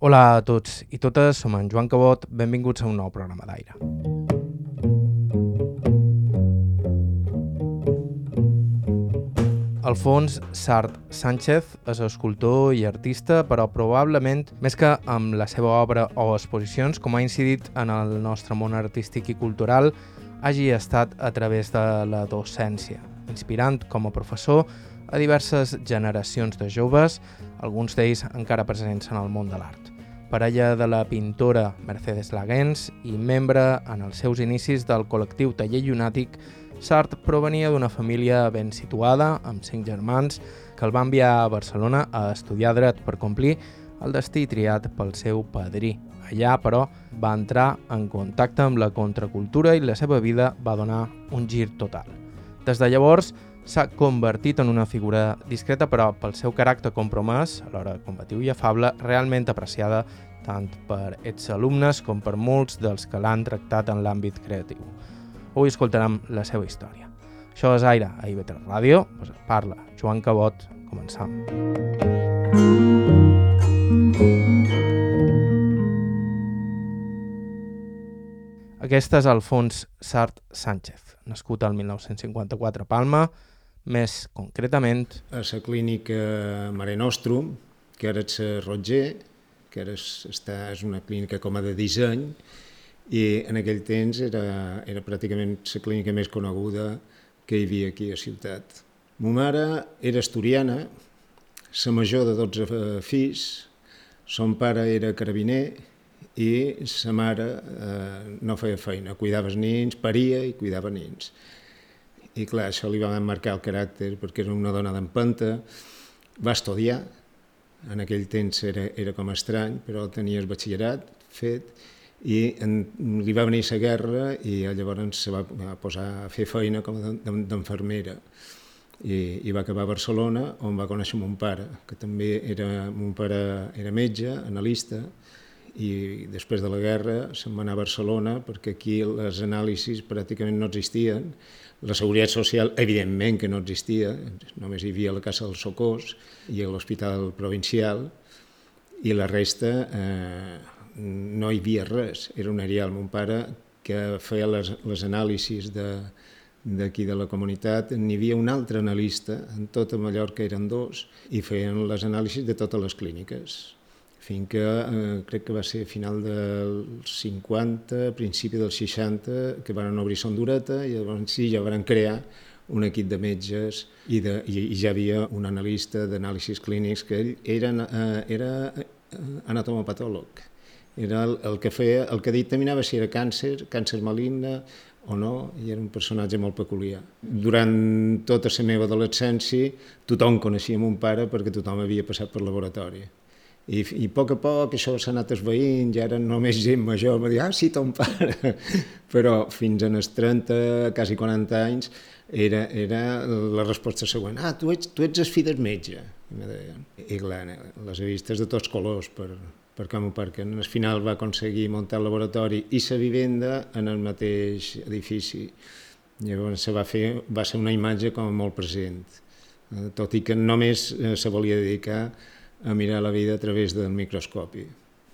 Hola a tots i totes, som en Joan Cabot, benvinguts a un nou programa d'aire. Alfons Sart Sánchez és escultor i artista, però probablement, més que amb la seva obra o exposicions, com ha incidit en el nostre món artístic i cultural, hagi estat a través de la docència, inspirant com a professor a diverses generacions de joves, alguns d'ells encara presents en el món de l'art. Parella de la pintora Mercedes Laguens i membre en els seus inicis del col·lectiu Taller Llunàtic, Sart provenia d'una família ben situada, amb cinc germans, que el va enviar a Barcelona a estudiar dret per complir el destí triat pel seu padrí. Allà, però, va entrar en contacte amb la contracultura i la seva vida va donar un gir total. Des de llavors, s'ha convertit en una figura discreta però pel seu caràcter compromès, alhora combatiu i afable, realment apreciada tant per ets alumnes com per molts dels que l'han tractat en l'àmbit creatiu. Avui escoltarem la seva història. Això és Aire, a IB3 Ràdio, pues parla Joan Cabot, començam. Aquest és Alfons Sart Sánchez, nascut al 1954 a Palma, més concretament... A la clínica Mare Nostrum, que ara és Roger, que ara és, està, és una clínica com a de disseny, i en aquell temps era, era pràcticament la clínica més coneguda que hi havia aquí a ciutat. Ma mare era asturiana, la major de 12 fills, son pare era carabiner i sa mare eh, no feia feina, cuidava els nins, paria i cuidava nins i clar, això li va marcar el caràcter perquè era una dona d'empenta, va estudiar, en aquell temps era, era com estrany, però tenia el batxillerat fet, i en, li va venir la guerra i llavors se va, posar a fer feina com d'enfermera. I, I va acabar a Barcelona, on va conèixer mon pare, que també era, mon pare era metge, analista, i després de la guerra se'n va anar a Barcelona perquè aquí les anàlisis pràcticament no existien, la seguretat social, evidentment, que no existia, només hi havia la Casa del Socors i l'Hospital Provincial, i la resta eh, no hi havia res, era un aerial. Mon pare, que feia les, les anàlisis d'aquí de, de la comunitat, n'hi havia un altre analista, en tota Mallorca eren dos, i feien les anàlisis de totes les clíniques fins que eh, crec que va ser final dels 50, principi dels 60, que van obrir Son Dureta i llavors sí, ja van crear un equip de metges i, de, i, i ja havia un analista d'anàlisis clínics que ell era, eh, era eh, anatomopatòleg. Era el, el que feia, el que dictaminava si era càncer, càncer maligne o no, i era un personatge molt peculiar. Durant tota la meva adolescència tothom coneixia mon pare perquè tothom havia passat per laboratori i, i a poc a poc això s'ha anat esveint, ja eren només gent major, va dir, ah, sí, ton pare. Però fins als 30, quasi 40 anys, era, era la resposta següent, ah, tu ets, tu ets el fill del metge. I, deien. I clar, les he vistes de tots colors per, per Camp perquè al final va aconseguir muntar el laboratori i la vivenda en el mateix edifici. Llavors se va, fer, va ser una imatge com molt present, eh, tot i que només eh, se volia dedicar a mirar la vida a través del microscopi.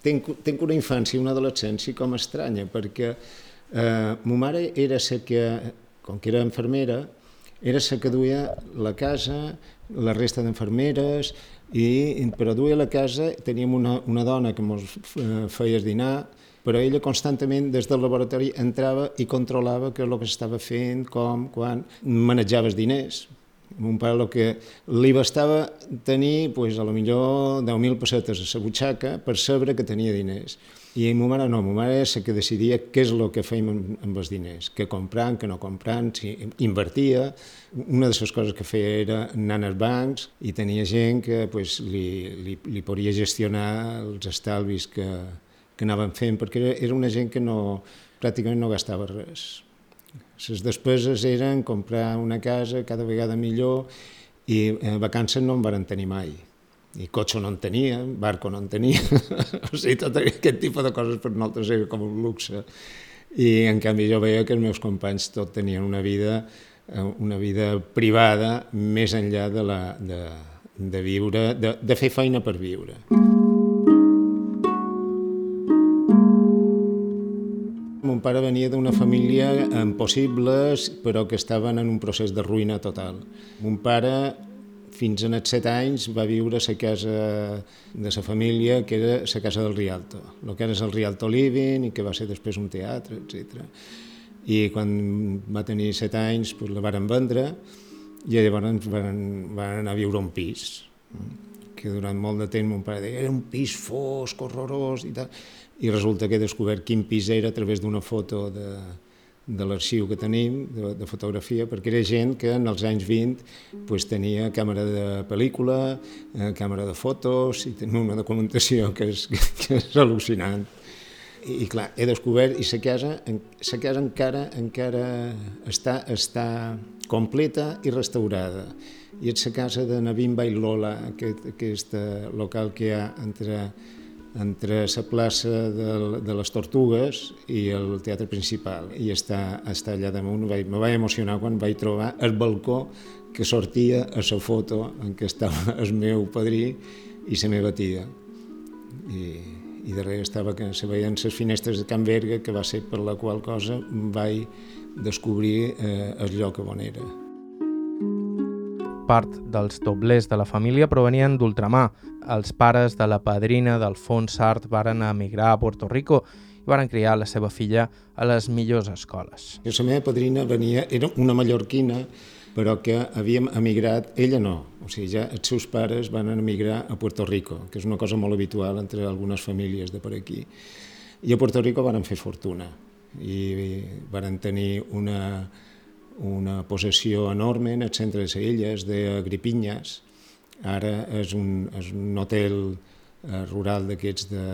Tenc, tenc una infància, una adolescència com estranya, perquè eh, ma mare era la que, com que era infermera, era la que duia la casa, la resta d'infermeres, i per a duia la casa teníem una, una dona que ens eh, feia dinar, però ella constantment des del laboratori entrava i controlava què és el que s'estava fent, com, quan, manejava els diners, Mon pare el que li bastava tenir, pues, a lo millor 10.000 pessetes a la butxaca per saber que tenia diners. I ma mare no, ma mare és la que decidia què és el que fèiem amb, els diners, què comprant, què no comprant, si invertia. Una de les coses que feia era anar als bancs i tenia gent que pues, li, li, li podia gestionar els estalvis que, que anaven fent, perquè era una gent que no, pràcticament no gastava res les despeses eren comprar una casa cada vegada millor i eh, vacances no en van tenir mai. I cotxe no en tenia, barco no en tenia, o sigui, tot aquest tipus de coses per nosaltres era com un luxe. I en canvi jo veia que els meus companys tot tenien una vida, eh, una vida privada més enllà de, la, de, de viure, de, de fer feina per viure. Pare venia d'una família amb possibles, però que estaven en un procés de ruïna total. Mon pare fins a els set anys va viure a la casa de la família, que era la casa del Rialto, el que era el Rialto Living i que va ser després un teatre, etc. I quan va tenir set anys pues, la varen vendre i llavors van, van anar a viure un pis que durant molt de temps mon pare deia era un pis fosc, horrorós i tal, i resulta que he descobert quin pis era a través d'una foto de, de l'arxiu que tenim, de, de fotografia, perquè era gent que en els anys 20 pues, tenia càmera de pel·lícula, eh, càmera de fotos, i tenia una documentació que és, que és al·lucinant. I, i clar, he descobert, i la casa, la casa encara, encara està, està completa i restaurada i és la casa de Navim Bailola, aquest, aquest local que hi ha entre, entre la plaça de, de les Tortugues i el teatre principal, i està, està allà damunt. Me vaig emocionar quan vaig trobar el balcó que sortia a la foto en què estava el meu padrí i la meva tia. I, i darrere estava que se veien les finestres de Can Berga, que va ser per la qual cosa vaig descobrir eh, el lloc on era. Part dels doblers de la família provenien d'ultramar. Els pares de la padrina d'Alfons Sart varen emigrar a Puerto Rico i varen criar la seva filla a les millors escoles. La meva padrina venia, era una mallorquina, però que havíem emigrat, ella no, o sigui, ja els seus pares van emigrar a Puerto Rico, que és una cosa molt habitual entre algunes famílies de per aquí. I a Puerto Rico van fer fortuna i van tenir una, una possessió enorme en el centre de les illes de Gripinyes. Ara és un, és un hotel eh, rural d'aquests de,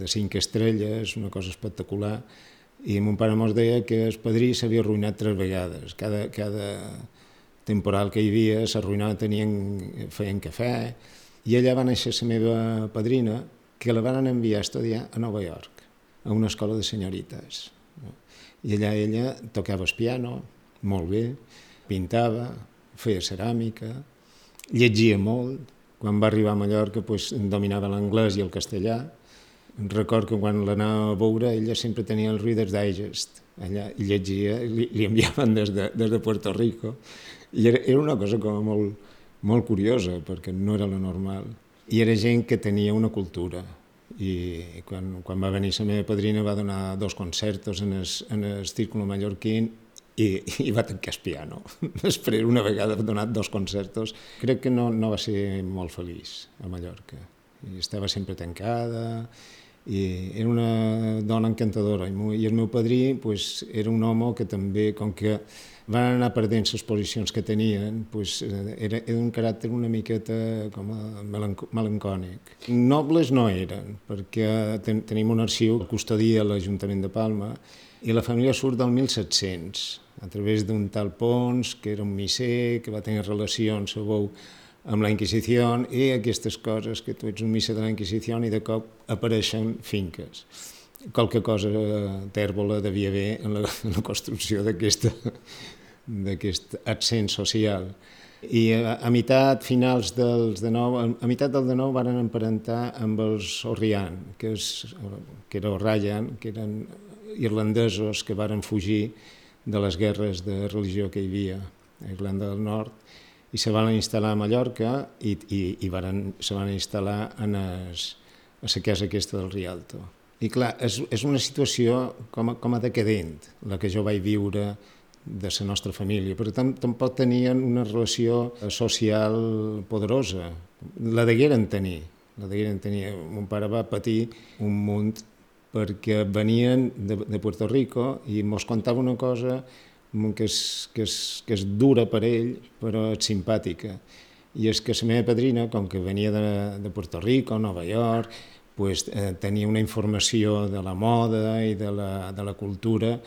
de cinc estrelles, una cosa espectacular, i mon pare mos deia que el padrí s'havia arruïnat tres vegades. Cada, cada temporal que hi havia s'arruïnava, tenien, feien cafè, i allà va néixer la meva padrina, que la van enviar a estudiar a Nova York, a una escola de senyorites. I allà ella tocava el piano, molt bé, pintava, feia ceràmica, llegia molt. Quan va arribar a Mallorca pues, dominava l'anglès i el castellà. Record que quan l'anava a veure ella sempre tenia el Reader's Digest, allà i llegia, li, li enviaven des de, des de Puerto Rico. I era, era una cosa com molt, molt curiosa, perquè no era lo normal. I era gent que tenia una cultura, i quan, quan va venir la meva padrina va donar dos concertos en el, en el círculo mallorquín i, i va tancar el piano. Després, una vegada donat dos concertos, crec que no, no va ser molt feliç a Mallorca. I estava sempre tancada, i era una dona encantadora. I el meu padrí pues, era un home que també, com que van anar perdent les posicions que tenien, pues, era, era un caràcter una miqueta com a melancònic. Nobles no eren, perquè ten, tenim un arxiu que custodia l'Ajuntament de Palma i la família surt del 1700, a través d'un tal Pons, que era un misser, que va tenir relacions, sabeu, amb la Inquisició i aquestes coses que tu ets un missa de la Inquisició i de cop apareixen finques. Qualque cosa tèrbola devia haver en la, en la construcció d'aquest accent social. I a, a meitat, finals dels de nou, a, meitat del de nou van emparentar amb els Orrian, que, és, que era Ryan, que eren irlandesos que varen fugir de les guerres de religió que hi havia a Irlanda del Nord i se van instal·lar a Mallorca i, i, i varen, se van instal·lar en es, a la casa aquesta del Rialto. I clar, és, és una situació com a, com a decadent, la que jo vaig viure de la nostra família, però tam, tampoc tenien una relació social poderosa. La degueren tenir, la degueren tenir. Mon pare va patir un munt perquè venien de, de Puerto Rico i mos contava una cosa que és, que, és, que és dura per ell, però és simpàtica. I és que la meva padrina, com que venia de, de Puerto Rico, Nova York, pues, eh, tenia una informació de la moda i de la, de la cultura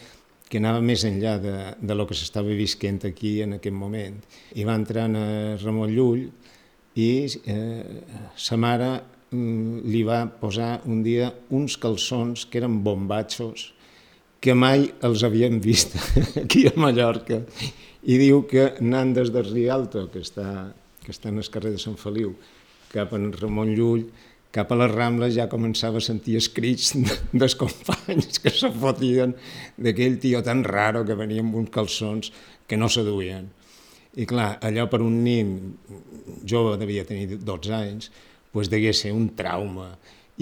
que anava més enllà de, de lo que s'estava visquent aquí en aquest moment. I va entrar a Ramon Llull i eh, sa mare Mm, li va posar un dia uns calçons que eren bombatxos, que mai els havíem vist aquí a Mallorca. I diu que anant des de Rialto, que està, que està en el carrer de Sant Feliu, cap en Ramon Llull, cap a les Rambles ja començava a sentir escrits dels companys que se fotien d'aquell tio tan raro que venia amb uns calçons que no seduïen. I clar, allò per un nin jove, devia tenir 12 anys, doncs degué ser un trauma.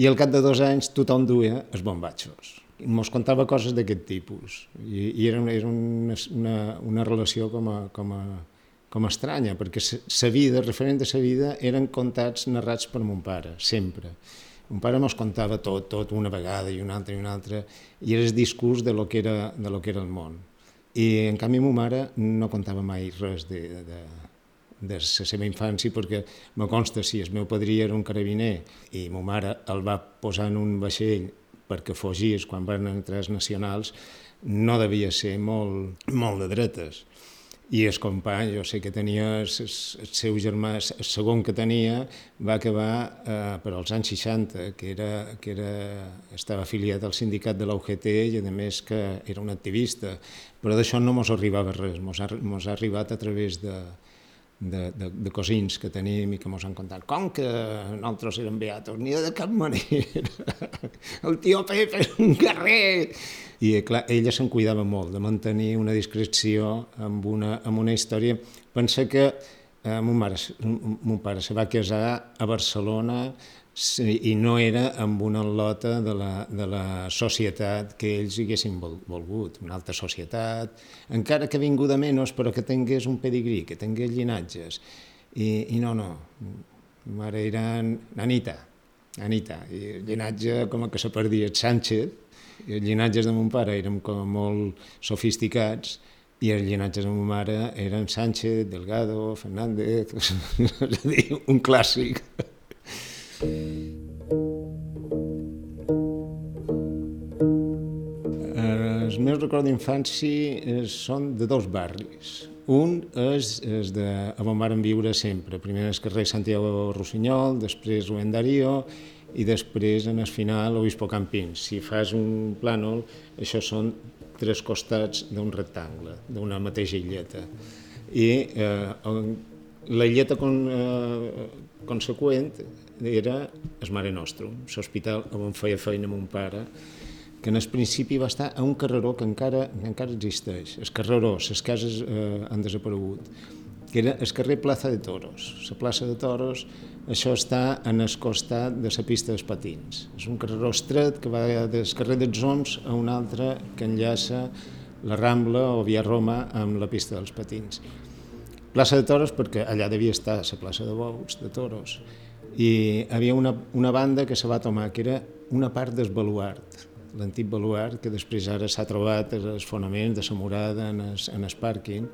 I al cap de dos anys tothom duia els bombatxos. Mos contava coses d'aquest tipus. I, i era, era una, una, una relació com a, com a, com estranya, perquè sa vida, referent de sa vida, eren contats narrats per mon pare, sempre. Mon pare mos contava tot, tot una vegada i una altra i una altra, i era el discurs de lo que era, de lo que era el món. I en canvi ma mare no contava mai res de, de, de la seva infància perquè me consta si el meu padrí era un carabiner i ma mare el va posar en un vaixell perquè fugís quan van entrar els nacionals, no devia ser molt, molt de dretes i el company, jo sé que tenia el, seu germà, el segon que tenia, va acabar eh, per als anys 60, que, era, que era, estava afiliat al sindicat de la UGT i a més que era un activista, però d'això no mos arribava res, mos ha, mos ha arribat a través de, de, de, de cosins que tenim i que mos han contat. Com que nosaltres érem beatos? Ni de cap manera. El tio Pepe és un guerrer i clar, ella se'n cuidava molt de mantenir una discreció amb una, amb una història. Pensa que eh, mon, mare, mon pare se va casar a Barcelona i no era amb una lota de la, de la societat que ells haguessin vol, volgut, una altra societat, encara que vinguda menys, però que tingués un pedigrí, que tingués llinatges. I, i no, no, mare era Anita, Anita, i llinatge com que se perdia Sánchez, i els llinatges de mon pare eren com molt sofisticats i els llinatges de mon mare eren Sánchez, Delgado, Fernández, és a dir, un clàssic. Els meus records d'infància són de dos barris. Un és, és de, on vàrem viure sempre. Primer el carrer Santiago Rossinyol, després Rubén Darío, i després en el final Obispo Campins. Si fas un plànol, això són tres costats d'un rectangle, d'una mateixa illeta. I eh, la illeta con, eh, conseqüent era el Mare Nostrum, l'hospital on feia feina mon pare, que en el principi va estar a un carreró que encara, encara existeix. Els carrerós, les cases eh, han desaparegut que era el carrer Plaza de Toros. La plaça de Toros, això està en el costat de la pista dels patins. És un carreró estret que va del carrer dels Oms a un altre que enllaça la Rambla o Via Roma amb la pista dels patins. Plaça de Toros perquè allà devia estar la plaça de Bous, de Toros, i hi havia una, una banda que se va tomar, que era una part del baluart, l'antic baluart, que després ara s'ha trobat els fonaments de la murada en el, en el pàrquing,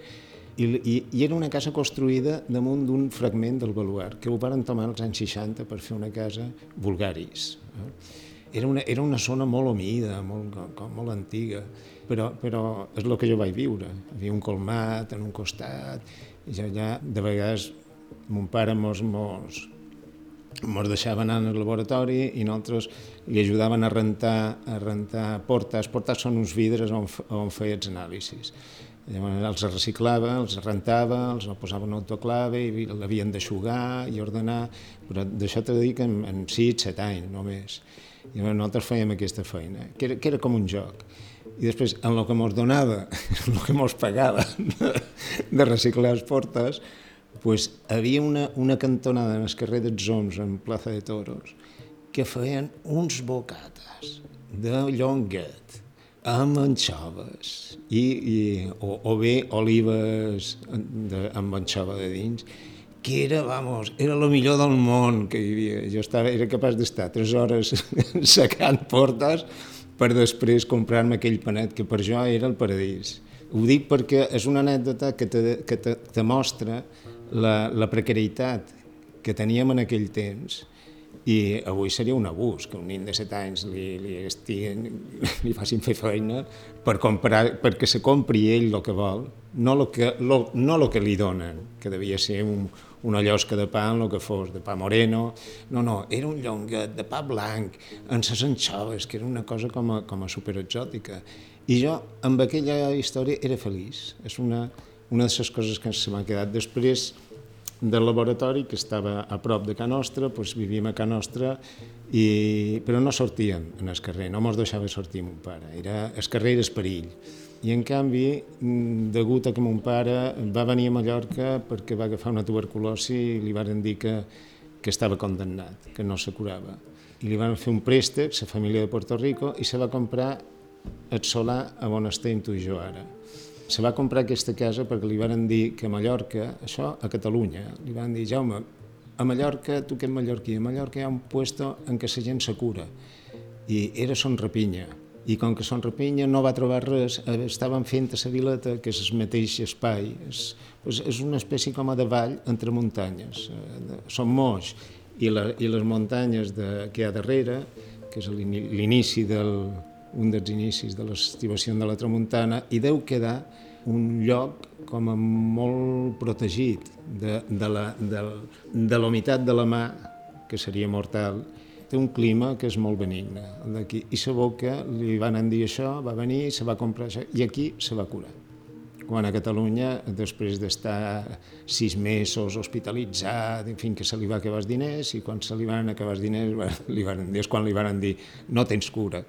i, i, i era una casa construïda damunt d'un fragment del baluart, que ho van tomar als anys 60 per fer una casa vulgaris. Eh? Era, una, era una zona molt humida, molt, com, molt antiga, però, però és el que jo vaig viure. Hi havia un colmat en un costat, i ja de vegades mon pare mos, mos, mos deixava anar al laboratori i nosaltres li ajudaven a rentar, a rentar portes. Portes són uns vidres on, on feia els anàlisis Llavors els reciclava, els rentava, els posava en autoclave i l'havien d'aixugar i ordenar, però d'això dir que en, en 6, 7 anys només. I nosaltres fèiem aquesta feina, que era, que era com un joc. I després, en el que mos donava, en el que mos pagava de reciclar les portes, pues, havia una, una cantonada en el carrer dels Oms, en plaça de Toros, que feien uns bocates de llonguet, amb anxoves i, i, o, o bé olives de, amb anxova de dins que era, vamos, era el millor del món que hi havia. Jo estava, era capaç d'estar tres hores secant portes per després comprar-me aquell panet que per jo era el paradís. Ho dic perquè és una anècdota que te, que te, te mostra la, la precarietat que teníem en aquell temps i avui seria un abús que un nen de 7 anys li, li, estiguin, li facin fer feina per comprar, perquè se compri ell el que vol, no el que, lo, no lo que li donen, que devia ser un, una llosca de pa en el que fos, de pa moreno, no, no, era un llonguet de pa blanc, amb ses anxoves, que era una cosa com a, com a superexòtica. I jo, amb aquella història, era feliç. És una, una de les coses que se m'ha quedat. Després, del laboratori que estava a prop de Can Nostra, doncs vivíem a Can Nostra, i, però no sortíem en el carrer, no mos deixava sortir mon pare, era, el carrer era perill. I en canvi, degut a que mon pare va venir a Mallorca perquè va agafar una tuberculosi i li van dir que, que estava condemnat, que no se curava. I li van fer un préstec, la família de Puerto Rico, i se va comprar el solar a on estem tu i jo ara. Se va comprar aquesta casa perquè li van dir que a Mallorca, això a Catalunya, li van dir, Jaume, a Mallorca, tu que ets mallorquí, a Mallorca hi ha un puesto en què la gent se cura. I era Son Rapinya. I com que Son Rapinya no va trobar res, eh, estaven fent a la vileta, que és el mateix espai, és, és una espècie com a de vall entre muntanyes. Eh, són moix i, la, i les muntanyes de, que hi ha darrere, que és l'inici del, un dels inicis de l'estivació de la tramuntana, i deu quedar un lloc com a molt protegit de, de la de, de l'humitat de la mà, que seria mortal, té un clima que és molt benigne. D'aquí. I la boca li van dir això, va venir, se va comprar això, i aquí se va curar. Quan a Catalunya, després d'estar sis mesos hospitalitzat, en fi, que se li va acabar els diners, i quan se li van acabar els diners, li van dir, és quan li van dir, no tens cura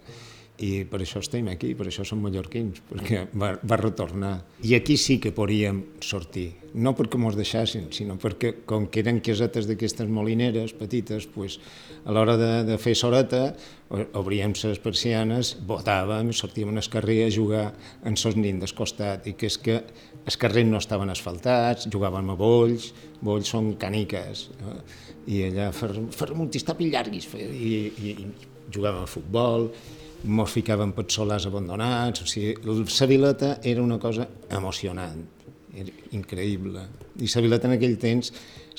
i per això estem aquí, per això som mallorquins, perquè va, va retornar. I aquí sí que podríem sortir, no perquè mos deixassin, sinó perquè, com que eren casetes d'aquestes molineres petites, pues, a l'hora de, de fer soreta, obríem les persianes, botàvem, sortíem al carrer a jugar en sos nins del costat, i que és que els carrers no estaven asfaltats, jugàvem a bolls, bolls són caniques, no? i allà fer, fer un tistapis llarguis, i, i, i jugàvem a futbol, mos ficàvem per solars abandonats, o sigui, la vileta era una cosa emocionant, era increïble. I la vileta en aquell temps,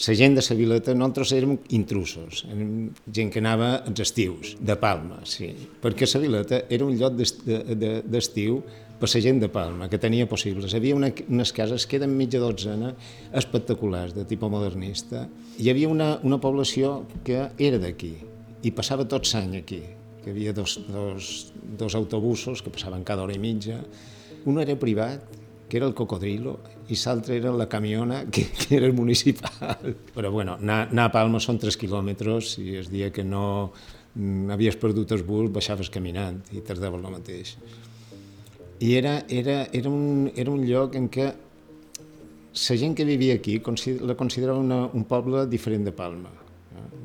la gent de la vileta, nosaltres érem intrusos, érem gent que anava als estius, de Palma, sí, perquè la vileta era un lloc d'estiu per la gent de Palma, que tenia possibles. Hi havia una, unes cases que eren mitja dotzena, espectaculars, de tipus modernista. Hi havia una, una població que era d'aquí, i passava tot l'any aquí, que hi havia dos, dos, dos autobusos que passaven cada hora i mitja. Un era privat, que era el Cocodrilo, i l'altre era la camiona, que, que era el municipal. Però bueno, anar, anar a Palma són 3 quilòmetres i el dia que no havies perdut el bus baixaves caminant i tardaves el mateix. I era, era, era, un, era un lloc en què la gent que vivia aquí la considerava una, un poble diferent de Palma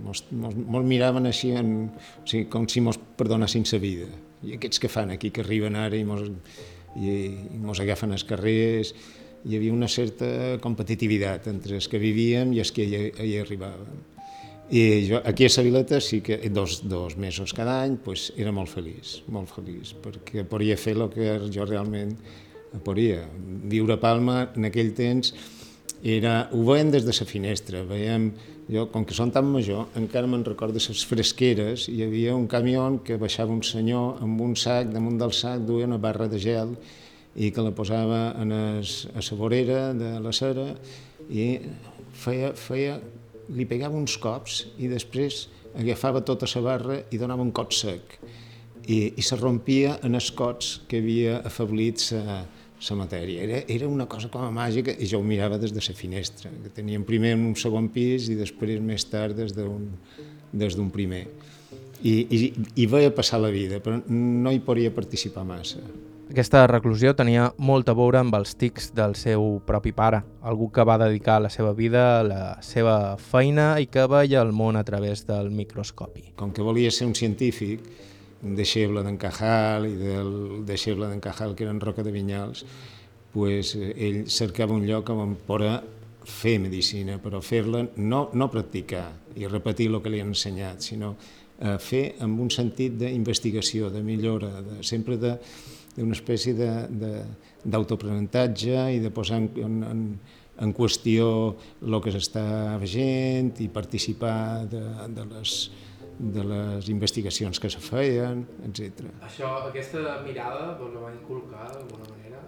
mos miraven així, en, o sigui, com si mos perdonessin la vida. I aquests que fan aquí, que arriben ara i mos, i, i mos agafen els carrers, hi havia una certa competitivitat entre els que vivíem i els que hi, hi arribaven. I jo aquí a Savileta sí que dos, dos mesos cada any pues, era molt feliç, molt feliç, perquè podia fer el que jo realment podia. Viure a Palma en aquell temps era, ho veiem des de la finestra, veiem jo, com que són tan major, encara me'n recordo les fresqueres, hi havia un camió que baixava un senyor amb un sac, damunt del sac duia una barra de gel i que la posava en es, a la vorera de la cera i feia, feia, li pegava uns cops i després agafava tota la barra i donava un cot sec. I, i se rompia en els cots que havia afablit la la matèria. Era, era una cosa com a màgica i jo ho mirava des de la finestra, que teníem primer en un segon pis i després més tard des d'un des d'un primer. I, i, I veia passar la vida, però no hi podia participar massa. Aquesta reclusió tenia molt a veure amb els tics del seu propi pare, algú que va dedicar la seva vida a la seva feina i que veia el món a través del microscopi. Com que volia ser un científic, deixeble d'en Cajal i del deixeble d'en Cajal, que era en Roca de Vinyals, pues, eh, ell cercava un lloc on poder fer medicina, però fer-la, no, no practicar i repetir el que li han ensenyat, sinó eh, fer amb un sentit d'investigació, de millora, de, sempre d'una espècie d'autoaprenentatge i de posar en, en, en qüestió el que s'està veient i participar de, de les de les investigacions que se feien, etc. Això, aquesta mirada vos la va inculcar d'alguna manera?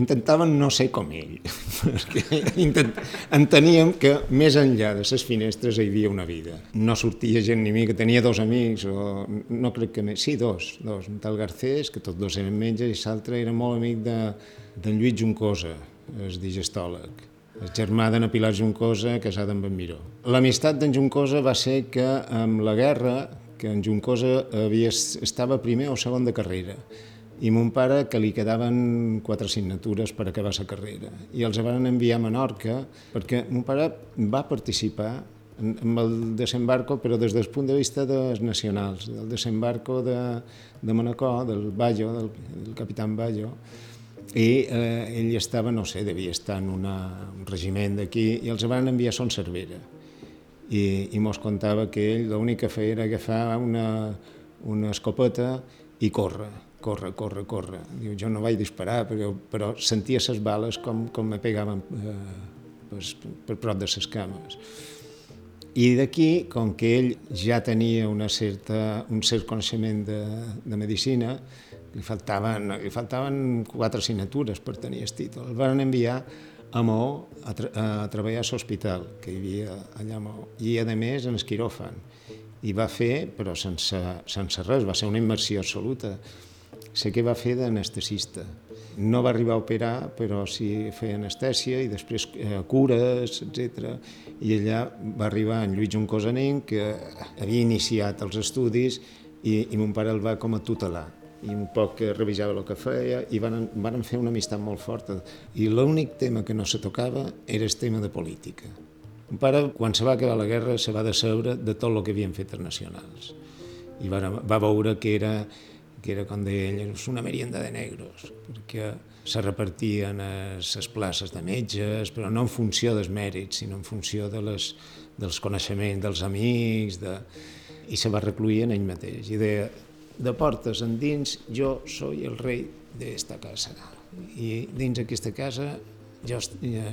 Intentaven no ser com ell, perquè intent... enteníem que més enllà de les finestres hi havia una vida. No sortia gent ni mi, que tenia dos amics, o no crec que més, sí, dos, dos, un tal Garcés, que tots dos eren metges, i l'altre era molt amic de, d'en Lluís Juncosa, el digestòleg. El germà d'en Pilar Juncosa, casada amb en Miró. L'amistat d'en Juncosa va ser que amb la guerra, que en Juncosa havia, estava primer o segon de carrera, i mon pare que li quedaven quatre signatures per acabar la carrera. I els van enviar a Menorca perquè mon pare va participar amb el desembarco, però des del punt de vista dels nacionals, del desembarco de, de Manacor, del Ballo, del, del capitán Ballo, i eh, ell estava, no sé, devia estar en una, un regiment d'aquí, i els van enviar a Son Cervera. I, i mos contava que ell l'únic que feia era agafar una, una escopeta i córrer, córrer, córrer, córrer. Diu, jo no vaig disparar, però, però sentia les bales com, com me pegaven eh, pues, per prop de les cames. I d'aquí, com que ell ja tenia una certa, un cert coneixement de, de medicina, li faltaven, li faltaven quatre assignatures per tenir el títol. El van enviar a Maó a, tra a treballar a l'hospital que hi havia allà a Maó, i a més en el quiròfan. I va fer, però sense, sense res, va ser una immersió absoluta. Sé que va fer d'anestesista. No va arribar a operar, però sí feia anestèsia i després eh, cures, etc. I allà va arribar en Lluís Juncosanen, que havia iniciat els estudis i, i mon pare el va com a tutelar i un poc que revisava el que feia i van, van fer una amistat molt forta i l'únic tema que no se tocava era el tema de política. Un pare, quan se va acabar la guerra, se va decebre de tot el que havien fet els nacionals i va, va veure que era, que era com deia ell, una merienda de negros, perquè se repartien les places de metges, però no en funció dels mèrits, sinó en funció de les, dels coneixements dels amics, de... i se va recluir en ell mateix. I deia, de portes endins, jo soy el rei d'esta casa. I dins aquesta casa jo,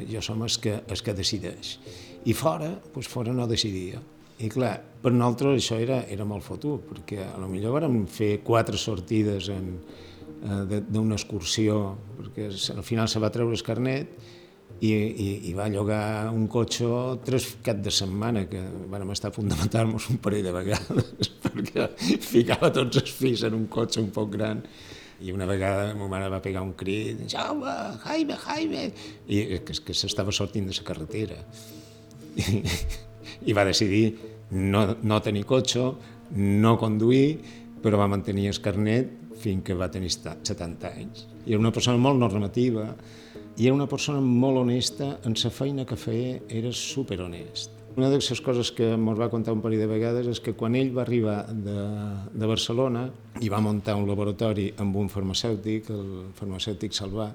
jo som el que, el que decideix. I fora, doncs fora no decidia. I clar, per nosaltres això era, era molt fotut, perquè a lo millor vam fer quatre sortides en, eh, d'una excursió, perquè al final se va treure el carnet i, i, i va llogar un cotxe tres cap de setmana, que vam estar a punt de matar-nos un parell de vegades, perquè ficava tots els fills en un cotxe un poc gran, i una vegada ma mare va pegar un crit, Jaume, Jaime, Jaime, i que, que s'estava sortint de la carretera. I, i va decidir no, no tenir cotxe, no conduir, però va mantenir el carnet fins que va tenir 70 anys. I era una persona molt normativa, i era una persona molt honesta, en la feina que feia era superhonest. Una de les coses que ens va contar un parell de vegades és que quan ell va arribar de, de Barcelona i va muntar un laboratori amb un farmacèutic, el farmacèutic Salvà,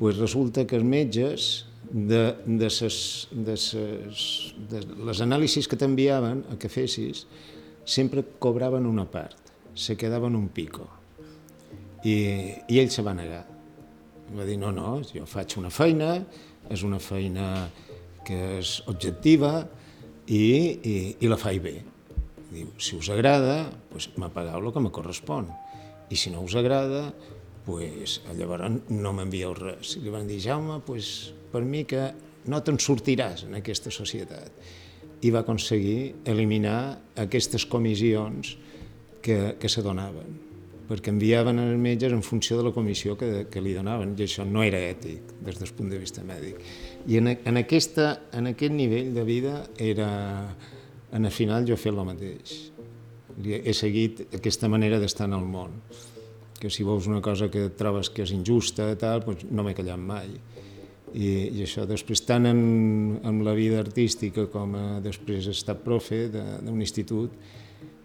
pues resulta que els metges de, de, ses, de, ses, de les anàlisis que t'enviaven a que fessis sempre cobraven una part, se quedaven un pico. I, i ell se va negar va dir, no, no, jo faig una feina, és una feina que és objectiva i, i, i la faig bé. Diu, si us agrada, doncs m'apagueu el que me correspon. I si no us agrada, pues, llavors no m'envieu res. I li van dir, Jaume, pues, per mi que no te'n sortiràs en aquesta societat. I va aconseguir eliminar aquestes comissions que, que se donaven perquè enviaven els metges en funció de la comissió que, que li donaven, i això no era ètic des del punt de vista mèdic. I en, en, aquesta, en aquest nivell de vida era, en el final jo he fet el mateix. He seguit aquesta manera d'estar en el món, que si veus una cosa que trobes que és injusta, tal, doncs no m'he callat mai. I, i això després tant en, en la vida artística com a, després he estat profe d'un institut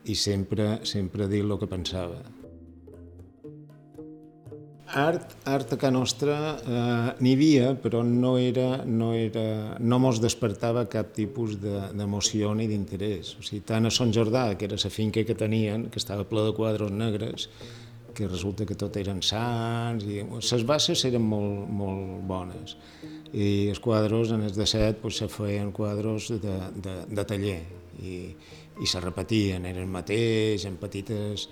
i sempre, sempre dit el que pensava art, art a casa nostra eh, n'hi havia, però no, era, no, era, no mos despertava cap tipus d'emoció de, ni d'interès. O sigui, tant a Sant Jordà, que era la finca que tenien, que estava ple de quadros negres, que resulta que tot eren sants, i les bases eren molt, molt bones. I els quadros, en els de set, pues, se feien quadros de, de, de taller, i, i se repetien, eren mateix, en petites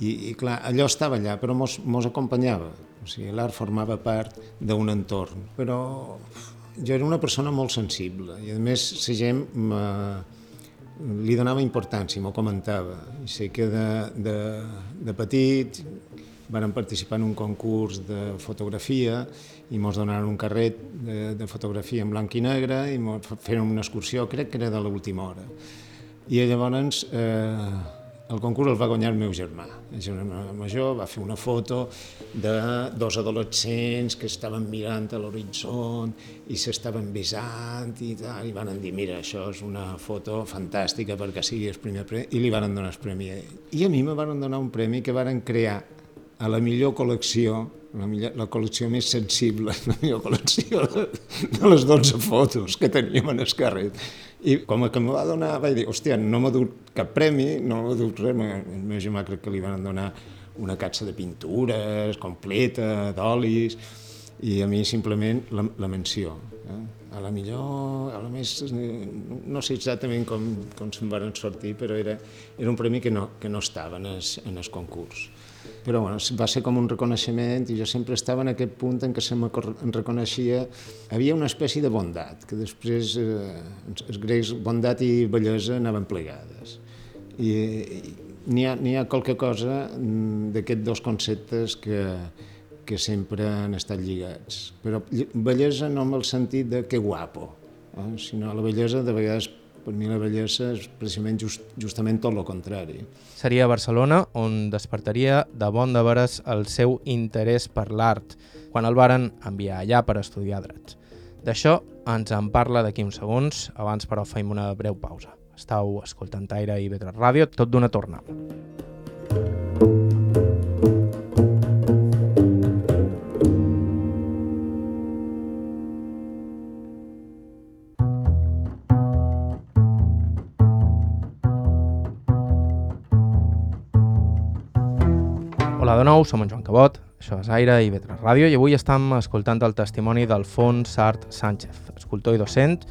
i, i clar, allò estava allà, però mos, mos acompanyava. O sigui, l'art formava part d'un entorn. Però jo era una persona molt sensible i a més la gent li donava importància, m'ho comentava. I sé que de, de, de petit varen participar en un concurs de fotografia i ens donaren un carret de, de fotografia en blanc i negre i feren una excursió, crec que era de l'última hora. I llavors eh, el concurs el va guanyar el meu germà. El germà major va fer una foto de dos adolescents que estaven mirant a l'horitzó i s'estaven besant i tal, i van dir, mira, això és una foto fantàstica perquè sigui el primer premi, i li van donar el premi a ell. I a mi me van donar un premi que varen crear a la millor col·lecció, la, millor, la col·lecció més sensible, la millor col·lecció de, de les 12 fotos que teníem en el carret i com que me va donar, vaig dir, hòstia, no m'ha dut cap premi, no m'ha dut res, el meu germà crec que li van donar una catxa de pintures completa, d'olis, i a mi simplement la, la menció. Eh? A la millor, a la més, no sé exactament com, com se'n van sortir, però era, era un premi que no, que no estava en el, en el concurs però bueno, va ser com un reconeixement i jo sempre estava en aquest punt en què se em reconeixia, havia una espècie de bondat, que després eh, els grecs bondat i bellesa anaven plegades. I, i n'hi ha, ha qualque cosa mm, d'aquests dos conceptes que, que sempre han estat lligats. Però bellesa no en el sentit de que guapo, eh? sinó la bellesa de vegades per mi la bellesa és precisament just, justament tot el contrari. Seria a Barcelona on despertaria de bon de veres el seu interès per l'art, quan el varen enviar allà per estudiar drets. D'això ens en parla d'aquí uns segons, abans però feim una breu pausa. Estau escoltant Aire i Vetres Ràdio, tot d'una tornada. Nou, som en Joan Cabot, això és Aire i Vetre Ràdio i avui estem escoltant el testimoni d'Alfons Sart Sánchez, escultor i docent,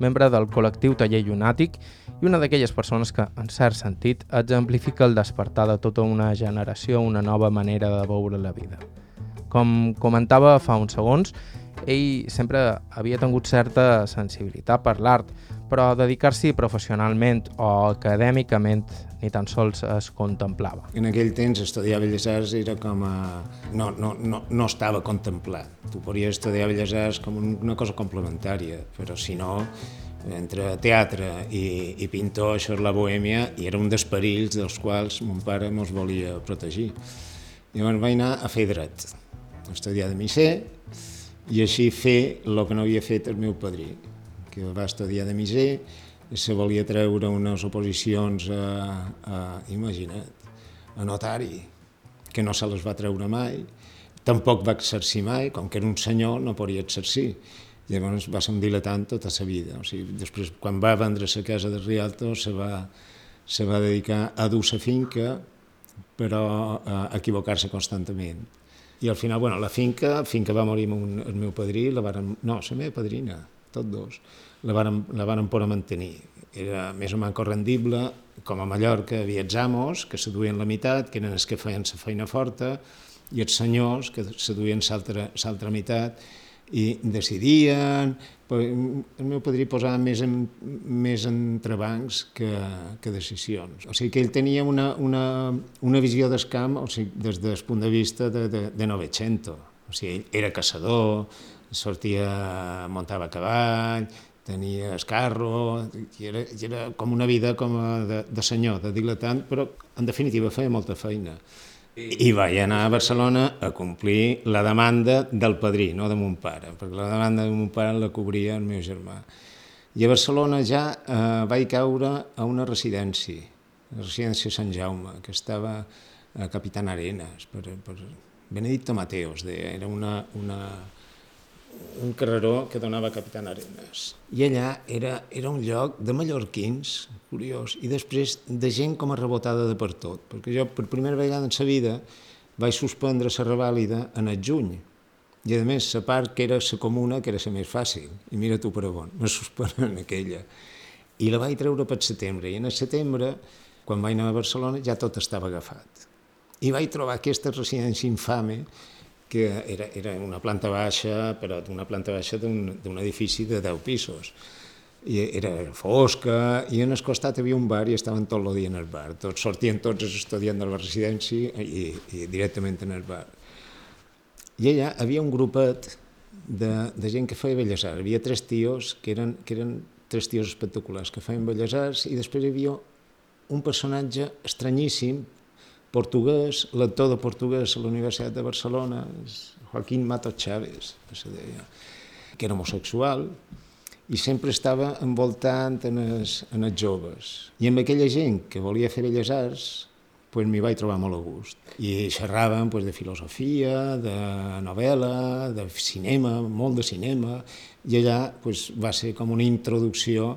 membre del col·lectiu Taller Llunàtic i una d'aquelles persones que, en cert sentit, exemplifica el despertar de tota una generació una nova manera de veure la vida. Com comentava fa uns segons, ell sempre havia tingut certa sensibilitat per l'art, però dedicar-s'hi professionalment o acadèmicament ni tan sols es contemplava. En aquell temps estudiar Belles Arts era com a... no, no, no, no estava contemplat. Tu podries estudiar Belles Arts com una cosa complementària, però si no, entre teatre i, i pintor, això és la bohèmia, i era un dels perills dels quals mon pare ens volia protegir. Llavors vaig anar a fer dret, a estudiar de misser, i així fer el que no havia fet el meu padrí, que va estudiar de se volia treure unes oposicions a, a imagina't, a notari, que no se les va treure mai, tampoc va exercir mai, com que era un senyor no podia exercir. Llavors va ser un diletant tota la vida. O sigui, després, quan va vendre la casa de Rialto, se va, se va dedicar a dur la finca, però a equivocar-se constantment. I al final, bueno, la finca, finca va morir un, el meu padrí, la varen, no, la meva padrina, tots dos, la varen, la varen poder mantenir. Era més o menys rendible, com a Mallorca havia els amos, que seduïen la meitat, que eren els que feien la feina forta, i els senyors, que seduïen l'altra meitat, i decidien, el meu padrí posava més, en, més entrebancs que, que decisions. O sigui que ell tenia una, una, una visió del camp o sigui, des del punt de vista de, de, de Novecento. O sigui, ell era caçador, sortia, muntava a cavall, tenia escarro, i era, i era com una vida com de, de senyor, de diletant, però en definitiva feia molta feina. I vaig anar a Barcelona a complir la demanda del padrí, no de mon pare, perquè la demanda de mon pare la cobria el meu germà. I a Barcelona ja eh, vaig caure a una residència, la residència Sant Jaume, que estava a Capitan Arenas, per, per Benedicto Mateos, deia, era una, una, un carreró que donava a Capitan Arenas. I allà era, era un lloc de mallorquins, curiós, i després de gent com a rebotada de per tot, perquè jo per primera vegada en sa vida vaig suspendre la revàlida en el juny, i a més la part que era la comuna, que era la més fàcil, i mira tu per on, me suspenen aquella. I la vaig treure per setembre, i en el setembre, quan vaig anar a Barcelona, ja tot estava agafat. I vaig trobar aquesta residència infame que era, era una planta baixa, però d'una planta baixa d'un edifici de 10 pisos. i era fosca, i en el costat havia un bar i estaven tot el dia en el bar. Tots sortien tots els estudiants de la residència i, i directament en el bar. I allà havia un grupet de, de gent que feia belles arts. Hi havia tres tios que eren, que eren tres tios espectaculars que feien belles arts i després hi havia un personatge estranyíssim, portuguès, lector de portuguès a la Universitat de Barcelona, Joaquín Matos Chávez, que se deia, que era homosexual, i sempre estava envoltant en els, en els joves. I amb aquella gent que volia fer belles arts, pues m'hi vaig trobar molt a gust. I xerràvem pues, de filosofia, de novel·la, de cinema, molt de cinema, i allà pues, va ser com una introducció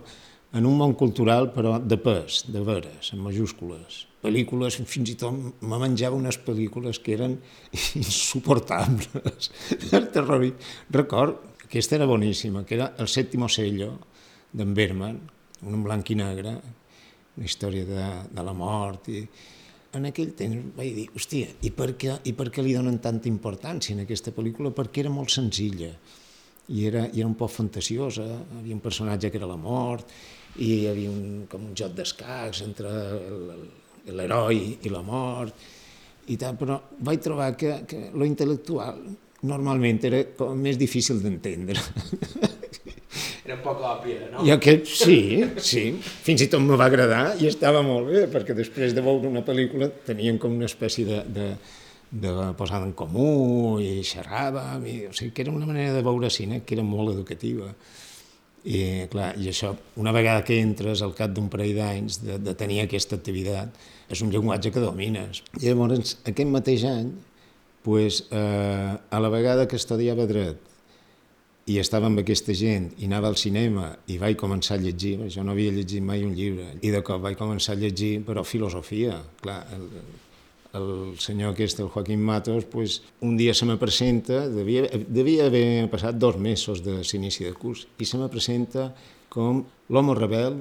en un món cultural, però de pes, de veres, en majúscules. Pel·lícules, fins i tot me menjava unes pel·lícules que eren insuportables, el terror. Record, aquesta era boníssima, que era El sèptimo sello, d'en Berman, un blanc i negre, una història de, de la mort, i, en aquell temps vaig dir, hòstia, i per, què, i per què li donen tanta importància en aquesta pel·lícula? Perquè era molt senzilla i era, i era un poc fantasiosa, hi havia un personatge que era la mort, i hi havia un, com un joc d'escacs entre l'heroi i la mort, i tal, però vaig trobar que, que lo intel·lectual normalment era com més difícil d'entendre. Era un poc òbvia, no? I aquest, sí, sí, fins i tot me va agradar i estava molt bé, perquè després de veure una pel·lícula tenien com una espècie de, de, de posada en comú i xerràvem, i, o sigui que era una manera de veure cine que era molt educativa. I, clar, i això, una vegada que entres al cap d'un parell d'anys de, de tenir aquesta activitat, és un llenguatge que domines. I llavors, aquest mateix any, pues, eh, a la vegada que estudiava dret i estava amb aquesta gent i anava al cinema i vaig començar a llegir, jo no havia llegit mai un llibre, i de cop vaig començar a llegir, però filosofia, clar, el, el senyor aquest, el Joaquín Matos, pues, un dia se me presenta, devia, devia haver passat dos mesos de l'inici de curs, i se me presenta com l'home rebel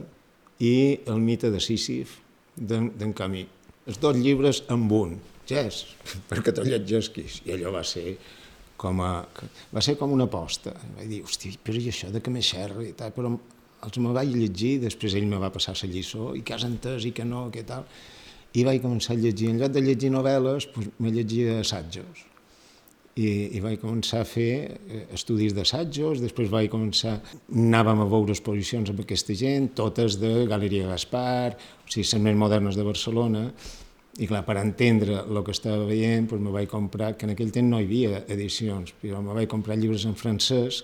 i el mite de Sísif d'en Camí. Els dos llibres amb un, és, perquè te'l llegeixis, i allò va ser com a, va ser com una aposta. Vaig dir, hosti, però i això de que me xerra i tal, però els me vaig llegir, després ell me va passar la lliçó, i que has entès i que no, que tal, i vaig començar a llegir. En lloc de llegir novel·les, doncs, me llegia assajos. I, i vaig començar a fer eh, estudis d'assajos, després vaig començar, anàvem a veure exposicions amb aquesta gent, totes de Galeria Gaspar, o sigui, les més modernes de Barcelona, i clar, per entendre el que estava veient, doncs me vaig comprar, que en aquell temps no hi havia edicions, però me vaig comprar llibres en francès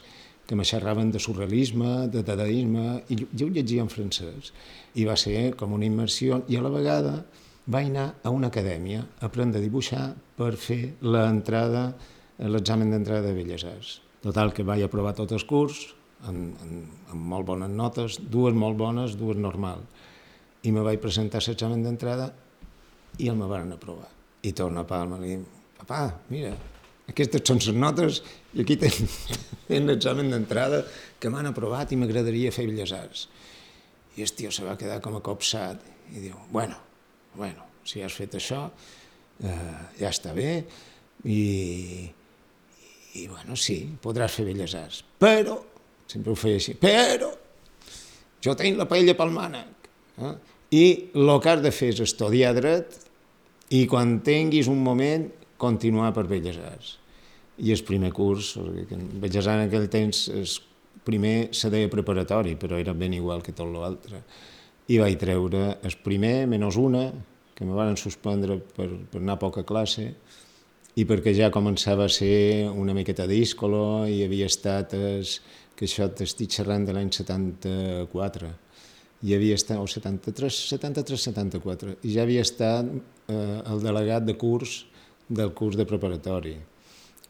que me xerraven de surrealisme, de dadaisme, i jo ho llegia en francès. I va ser com una immersió, i a la vegada vaig anar a una acadèmia a aprendre a dibuixar per fer l'entrada, l'examen d'entrada de Belles Arts. Total, que vaig aprovar tot el curs, amb, amb, amb molt bones notes, dues molt bones, dues normal. I me vaig presentar a l'examen d'entrada i el me van aprovar. I torna a Palma i diu, papà, mira, aquestes són les notes i aquí tenen l'examen d'entrada que m'han aprovat i m'agradaria fer Belles Arts. I el tio se va quedar com a copsat i diu, bueno, bueno, si has fet això, eh, ja està bé i, i bueno, sí, podràs fer Belles Arts, però, sempre ho feia així, però jo tinc la paella pel mànec, eh? i el que has de fer és estudiar dret i quan tinguis un moment, continuar per Belles Arts. I el primer curs, Belles Arts en aquell temps, el primer se deia preparatori, però era ben igual que tot l'altre. I vaig treure el primer, menys una, que me van suspendre per, per anar a poca classe, i perquè ja començava a ser una miqueta díscolo i havia estat, es, que això t'estic xerrant de l'any 74, i havia estat, o 73, 73, 74, i ja havia estat eh, el delegat de curs del curs de preparatori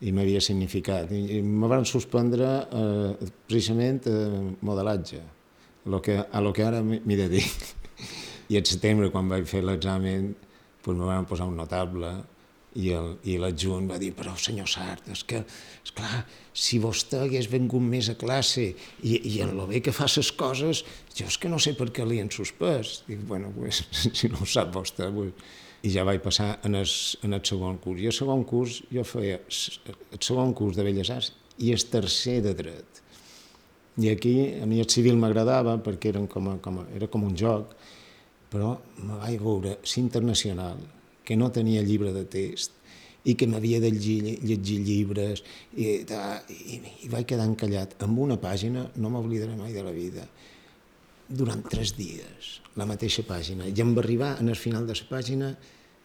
i m'havia significat. I, i me van suspendre eh, precisament eh, modelatge, lo que, a lo que ara m'hi dedic. I al setembre, quan vaig fer l'examen, pues me van posar un notable i, l'adjunt va dir, però senyor Sart, és que, és clar, si vostè hagués vengut més a classe i, i en lo bé que fa les coses, jo és que no sé per què li han suspès. Dic, bueno, pues, si no ho sap vostè, pues... i ja vaig passar en el, en el segon curs. I el segon curs jo feia el segon curs de Belles Arts i el tercer de dret. I aquí a mi el civil m'agradava perquè eren com a, com a, era com un joc, però me vaig veure internacional, que no tenia llibre de text, i que m'havia de llegir, llegir llibres, i, i, i vaig quedar encallat amb una pàgina, no m'oblidaré mai de la vida, durant tres dies, la mateixa pàgina. I em va arribar, en el final de la pàgina,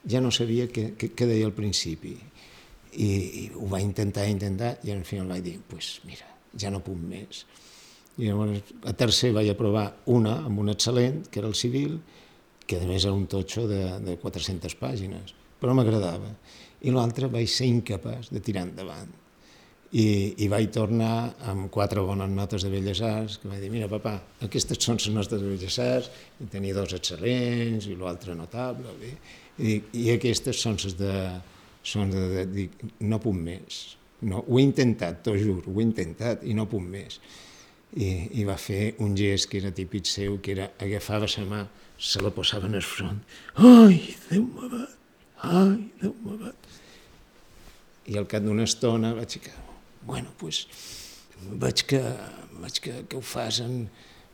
ja no sabia què, què, què deia al principi. I, I ho va intentar, intentar, i al final vaig dir, pues mira, ja no puc més. I llavors, a tercer vaig aprovar una, amb un excel·lent, que era el civil, que a més era un totxo de, de 400 pàgines, però m'agradava. I l'altre vaig ser incapaç de tirar endavant. I, i vaig tornar amb quatre bones notes de Belles Arts, que vaig dir, mira, papa, aquestes són les nostres de Belles Arts, i tenia dos excel·lents i l'altre notable, bé. I, i aquestes són les de... Són de, de, de, no puc més. No, ho he intentat, t'ho juro, ho he intentat i no puc més. I, I va fer un gest que era típic seu, que era agafava la mà, se la posava en el front. Ai, Déu m'abat! Ai, Déu m'abat! I al cap d'una estona vaig dir, bueno, doncs, veig que, veig que, que ho fas en,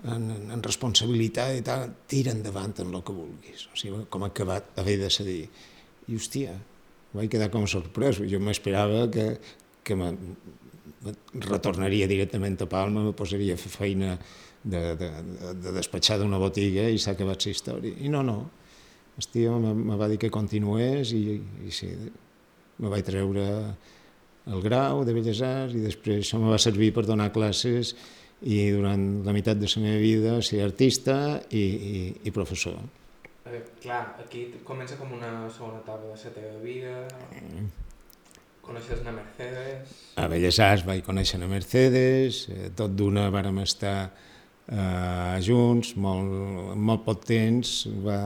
en, en responsabilitat i tal, tira endavant en el que vulguis. O sigui, com ha acabat haver de cedir. I, hòstia, vaig quedar com sorprès. Jo m'esperava que, que me, me retornaria directament a Palma, me posaria a fer feina de, de, de despatxar d'una botiga i s'ha acabat la història. I no, no. El tio me va dir que continués i, i sí, me vaig treure el grau de Belles Arts i després això me va servir per donar classes i durant la meitat de la meva vida ser artista i, i, i professor. Eh, clar, aquí comença com una segona etapa de la teva vida, coneixes na Mercedes... A Belles Arts vaig conèixer a Mercedes, eh, tot d'una vàrem estar eh, junts, molt, molt poc temps va,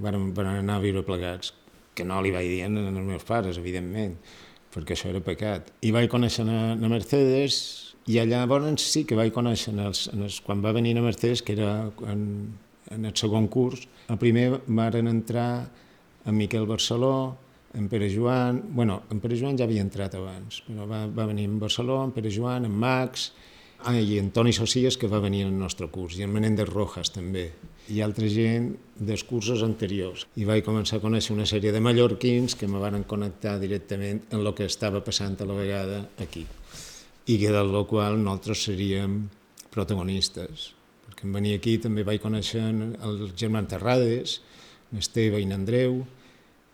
vàrem, vàrem anar a viure plegats, que no li vaig dir als meus pares, evidentment, perquè això era pecat. I vaig conèixer a, a Mercedes i allà llavors sí que vaig conèixer, en els, en els, quan va venir a Mercedes, que era en, en el segon curs, el primer varen entrar en Miquel Barceló, en Pere Joan, bueno, en Pere Joan ja havia entrat abans, però va, va venir en Barceló, en Pere Joan, en Max, ah, i en Toni Socias, que va venir en el nostre curs, i en Menéndez Rojas també, i altra gent dels cursos anteriors. I vaig començar a conèixer una sèrie de mallorquins que me van connectar directament en el que estava passant a la vegada aquí i que del qual nosaltres seríem protagonistes. Perquè en venir aquí també vaig conèixer el germà Terrades, l'Esteve i l'Andreu,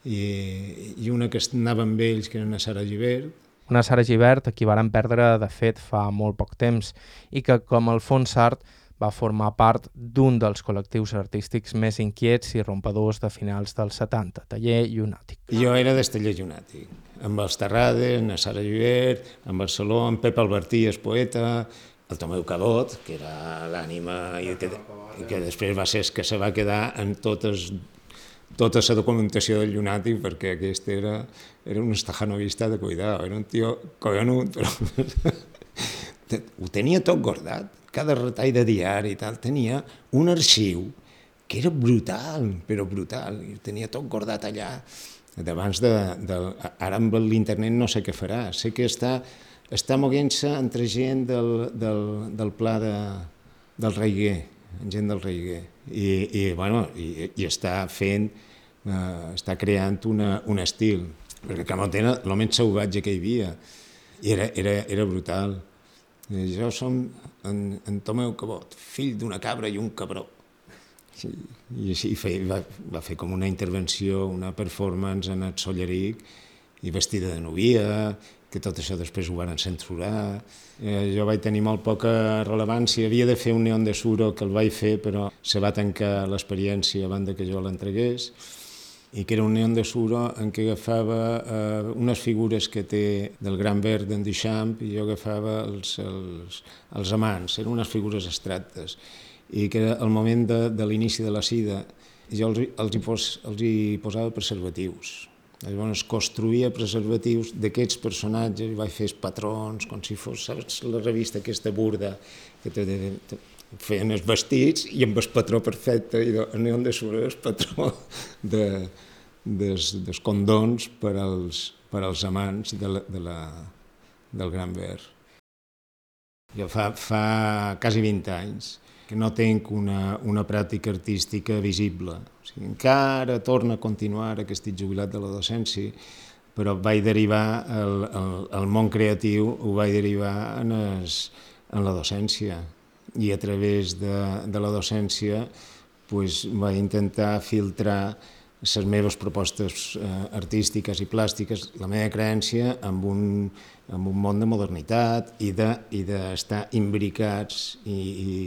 i, i una que anava amb ells, que era una Sara Givert. Una Sara Givert, a qui varen perdre, de fet, fa molt poc temps, i que, com el Fons Art, va formar part d'un dels col·lectius artístics més inquiets i rompadors de finals dels 70, Taller Llunàtic. Jo era del Taller Llunàtic, amb els Terrades, en Sara Llibert, en Barceló, en Pep Albertí, el poeta, el Tomeu Cabot, que era l'ànima i que, i que després va ser que se va quedar en totes tota la documentació del Llunàtic perquè aquest era, era un estajanovista de cuidar, era un tio collonut, però ho tenia tot gordat cada retall de diari i tal, tenia un arxiu que era brutal, però brutal, i tenia tot guardat allà, d'abans de, de... Ara amb l'internet no sé què farà, sé que està, està moguent-se entre gent del, del, del pla de, del Reiguer, gent del Reiguer, i, i, bueno, i, i està fent, eh, està creant una, un estil, perquè Camot era menys salvatge que hi havia, i era, era, era brutal. Jo som en, en Tomeu Cabot, fill d'una cabra i un cabró. Sí, I així fe, va, va fer com una intervenció, una performance en el Solleric, i vestida de novia, que tot això després ho van censurar. Eh, jo vaig tenir molt poca rellevància, havia de fer un neon de suro que el vaig fer, però se va tancar l'experiència abans que jo l'entregués. I que era un neon de suro en què agafava eh, unes figures que té del Gran Verd d'en Duchamp i jo agafava els, els, els amants, eren unes figures abstractes. I que era el moment de, de l'inici de la sida. Jo els, els, hi pos, els hi posava preservatius llavors construïa preservatius d'aquests personatges i vaig fer patrons com si fos, saps, la revista aquesta burda que te, te, te, feien els vestits i amb el patró perfecte, i neon de sobre el patró de, des, dels condons per als, per als amants de la, de la, del Gran Ver. Jo fa, fa quasi 20 anys que no tenc una, una pràctica artística visible. O sigui, encara torna a continuar que estic jubilat de la docència, però vaig derivar, el, el, el món creatiu ho vaig derivar en, es, en la docència i a través de, de la docència pues, vaig intentar filtrar les meves propostes eh, artístiques i plàstiques, la meva creència amb un, amb un món de modernitat i d'estar de, i imbricats i, i,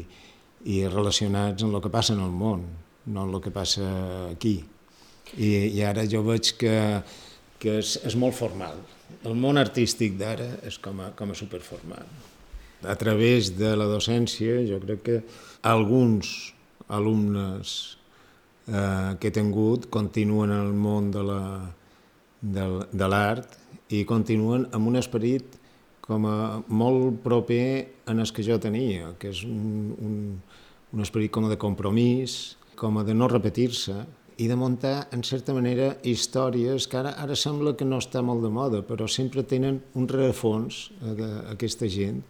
i relacionats amb el que passa en el món, no en el que passa aquí. I, i ara jo veig que, que és, és molt formal. El món artístic d'ara és com a, com a superformal. A través de la docència jo crec que alguns alumnes eh, que he tingut continuen en el món de la, de l'art i continuen amb un esperit com a molt proper en el que jo tenia, que és un, un, un esperit com de compromís, com a de no repetir-se, i de muntar, en certa manera, històries que ara, ara sembla que no està molt de moda, però sempre tenen un rerefons eh, aquesta gent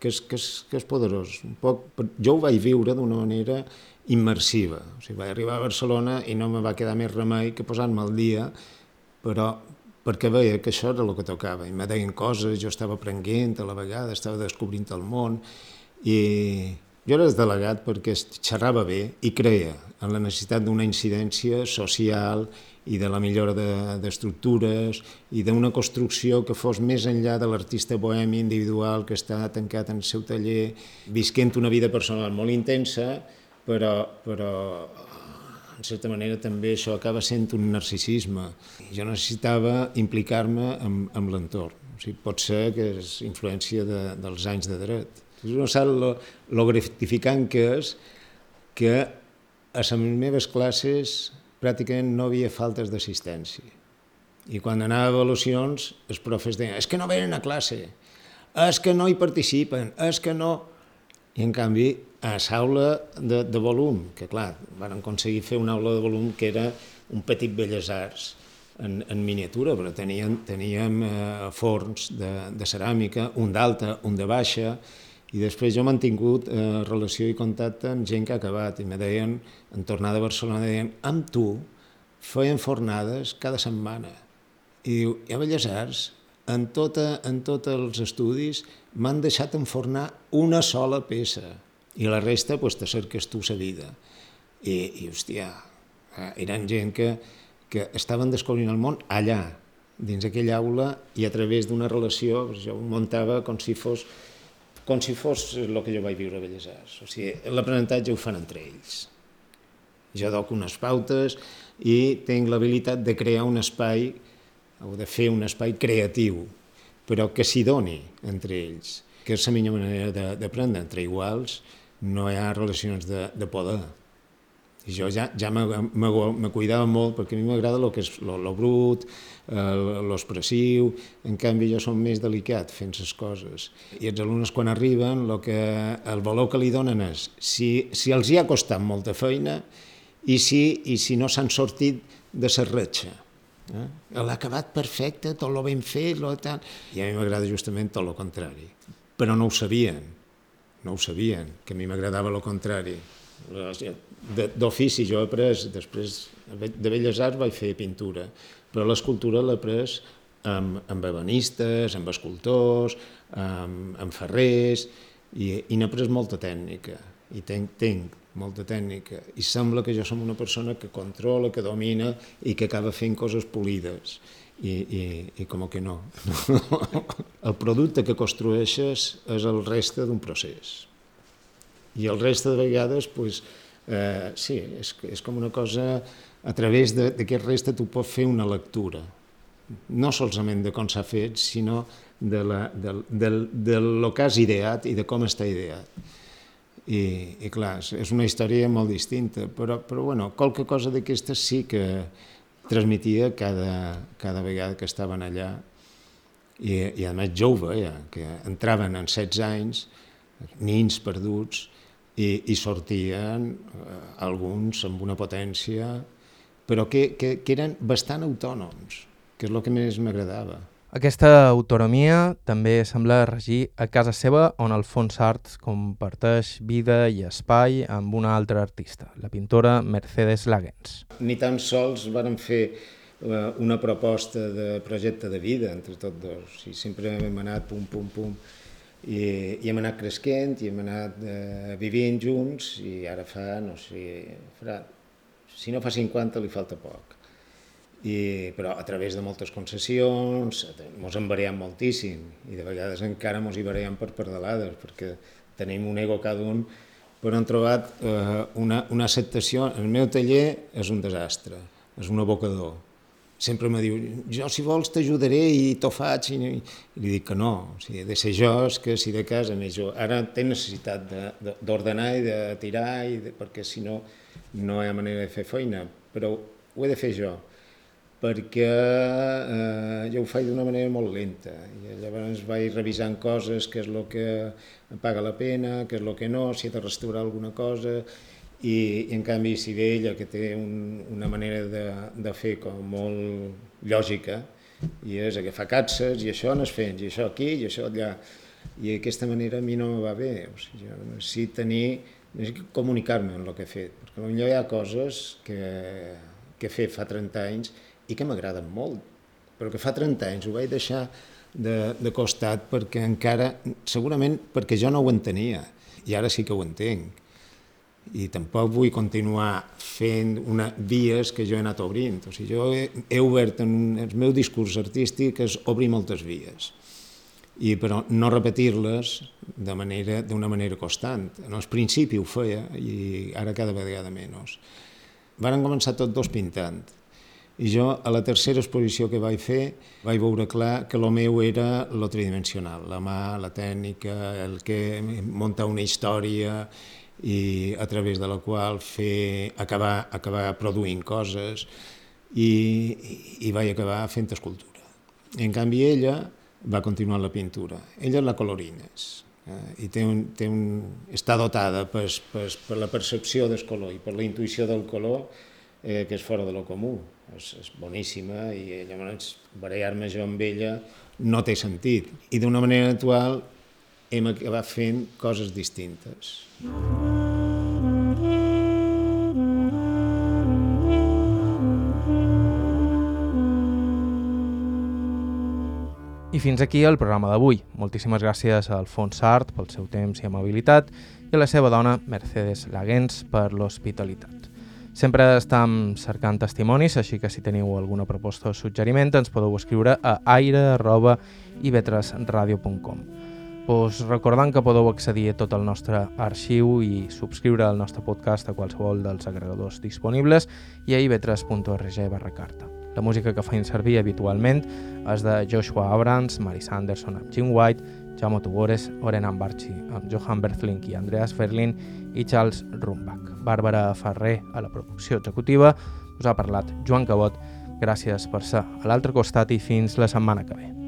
que és, que és, que és poderós. Un poc, jo ho vaig viure d'una manera immersiva. O sigui, vaig arribar a Barcelona i no me va quedar més remei que posar-me al dia, però perquè veia que això era el que tocava. I me deien coses, jo estava aprenent a la vegada, estava descobrint el món, i jo era delegat perquè xerrava bé i creia en la necessitat d'una incidència social i de la millora d'estructures de, i d'una construcció que fos més enllà de l'artista bohemi individual que està tancat en el seu taller, visquent una vida personal molt intensa, però, però en certa manera també això acaba sent un narcisisme. Jo necessitava implicar-me amb, amb l'entorn. O sigui, pot ser que és influència de, dels anys de dret. Tu no saps lo, lo gratificant que és que a les meves classes pràcticament no havia faltes d'assistència. I quan anava a avaluacions, els profes deien, és que no venen a classe, és que no hi participen, és que no... I en canvi, a l'aula de, de volum, que clar, van aconseguir fer una aula de volum que era un petit belles arts en, en miniatura, però teníem, teníem eh, forns de, de ceràmica, un d'alta, un de baixa, i després jo he mantingut eh, relació i contacte amb gent que ha acabat i me deien, en tornar de Barcelona, deien, amb tu feien fornades cada setmana. I diu, i a Belles Arts, en, tota, en tots els estudis, m'han deixat enfornar una sola peça i la resta pues, te cerques tu sa vida. I, i hòstia, eh, eren gent que, que estaven descobrint el món allà, dins aquella aula, i a través d'una relació, jo ho muntava com si fos com si fos el que jo vaig viure a Belles Arts. O sigui, l'aprenentatge ho fan entre ells. Jo doc unes pautes i tinc l'habilitat de crear un espai o de fer un espai creatiu, però que s'hi doni entre ells, que és la millor manera d'aprendre. Entre iguals no hi ha relacions de, de poder. I jo ja, ja me, cuidava molt perquè a mi m'agrada el que és lo, lo brut, l'expressiu, en canvi jo som més delicat fent les coses. I els alumnes quan arriben el, que, el valor que li donen és si, si els hi ha costat molta feina i si, i si no s'han sortit de la retxa. Eh? L'ha acabat perfecte, tot lo ben fet, lo tal... I a mi m'agrada justament tot el contrari. Però no ho sabien, no ho sabien, que a mi m'agradava el contrari d'ofici jo he après, després de Belles Arts vaig fer pintura, però l'escultura l'he après amb, amb ebanistes, amb escultors, amb, amb ferrers, i, i n'he après molta tècnica, i tenc, tenc molta tècnica, i sembla que jo som una persona que controla, que domina i que acaba fent coses polides, i, i, i com que no. el producte que construeixes és el reste d'un procés. I el reste de vegades, pues, eh, sí, és, és com una cosa, a través d'aquest reste tu pots fer una lectura, no solament de com s'ha fet, sinó de, la, de, de, de lo que has ideat i de com està ideat. I, i clar, és una història molt distinta, però, però bueno, qualque cosa d'aquestes sí que transmetia cada, cada vegada que estaven allà, i, i a més jo ho veia, que entraven en 16 anys, nins perduts, i, i sortien eh, alguns amb una potència, però que, que, que eren bastant autònoms, que és el que més m'agradava. Aquesta autonomia també sembla regir a casa seva on el fons art comparteix vida i espai amb una altra artista, la pintora Mercedes Lagens. Ni tan sols varen fer eh, una proposta de projecte de vida entre tots dos. I sempre hem anat pum, pum, pum, i, i hem anat cresquent i hem anat eh, vivint junts i ara fa, no sé, farà, si no fa 50 li falta poc. I, però a través de moltes concessions ens en variem moltíssim i de vegades encara ens hi variem per perdalades perquè tenim un ego cada un però hem trobat eh, una, una acceptació. El meu taller és un desastre, és un abocador. Sempre me diu, jo si vols t'ajudaré i t'ho faig, i, i li dic que no, o sigui, de ser jo és que si de casa més jo, ara té necessitat d'ordenar i de tirar, i de, perquè si no, no hi ha manera de fer feina, però ho he de fer jo, perquè eh, jo ho faig d'una manera molt lenta, i llavors vaig revisant coses, què és el que paga la pena, què és el que no, si he de restaurar alguna cosa, i, i en canvi si ve ella que té un, una manera de, de fer com molt lògica i és agafar catses i això no es fent, i això aquí i això allà. I aquesta manera a mi no me va bé. O sigui, jo necessito tenir necessito comunicar-me amb el que he fet. Perquè potser hi ha coses que, que he fet fa 30 anys i que m'agraden molt però que fa 30 anys ho vaig deixar de, de costat perquè encara, segurament perquè jo no ho entenia i ara sí que ho entenc i tampoc vull continuar fent una, vies que jo he anat obrint. O sigui, jo he, he obert en el meu discurs artístic és obrir moltes vies, i però no repetir-les de manera d'una manera constant. En el principi ho feia i ara cada vegada menys. Varen començar tots dos pintant i jo a la tercera exposició que vaig fer vaig veure clar que el meu era lo tridimensional, la mà, la tècnica, el que munta una història i a través de la qual fer, acabar, acabar produint coses i, i vaig acabar fent escultura. En canvi ella va continuar la pintura. Ella la colorines eh, i té un, té un, està dotada per la percepció del color i per la intuïció del color eh, que és fora de lo comú. És, és boníssima i llavors barallar-me jo amb ella no té sentit. I d'una manera natural hem acabat fent coses distintes. I fins aquí el programa d'avui. Moltíssimes gràcies al Fons Art pel seu temps i amabilitat i a la seva dona, Mercedes Lagens, per l'hospitalitat. Sempre estem cercant testimonis, així que si teniu alguna proposta o suggeriment ens podeu escriure a aire.ivetresradio.com pues recordant que podeu accedir a tot el nostre arxiu i subscriure al nostre podcast a qualsevol dels agregadors disponibles i a ivetres.org barra carta. La música que feim servir habitualment és de Joshua Abrams, Mary Sanderson amb Jim White, Jaume Tugores, Oren Ambarchi amb Johan Berthlink i Andreas Ferlin i Charles Rumbach. Bàrbara Ferrer a la producció executiva, us ha parlat Joan Cabot. Gràcies per ser a l'altre costat i fins la setmana que ve.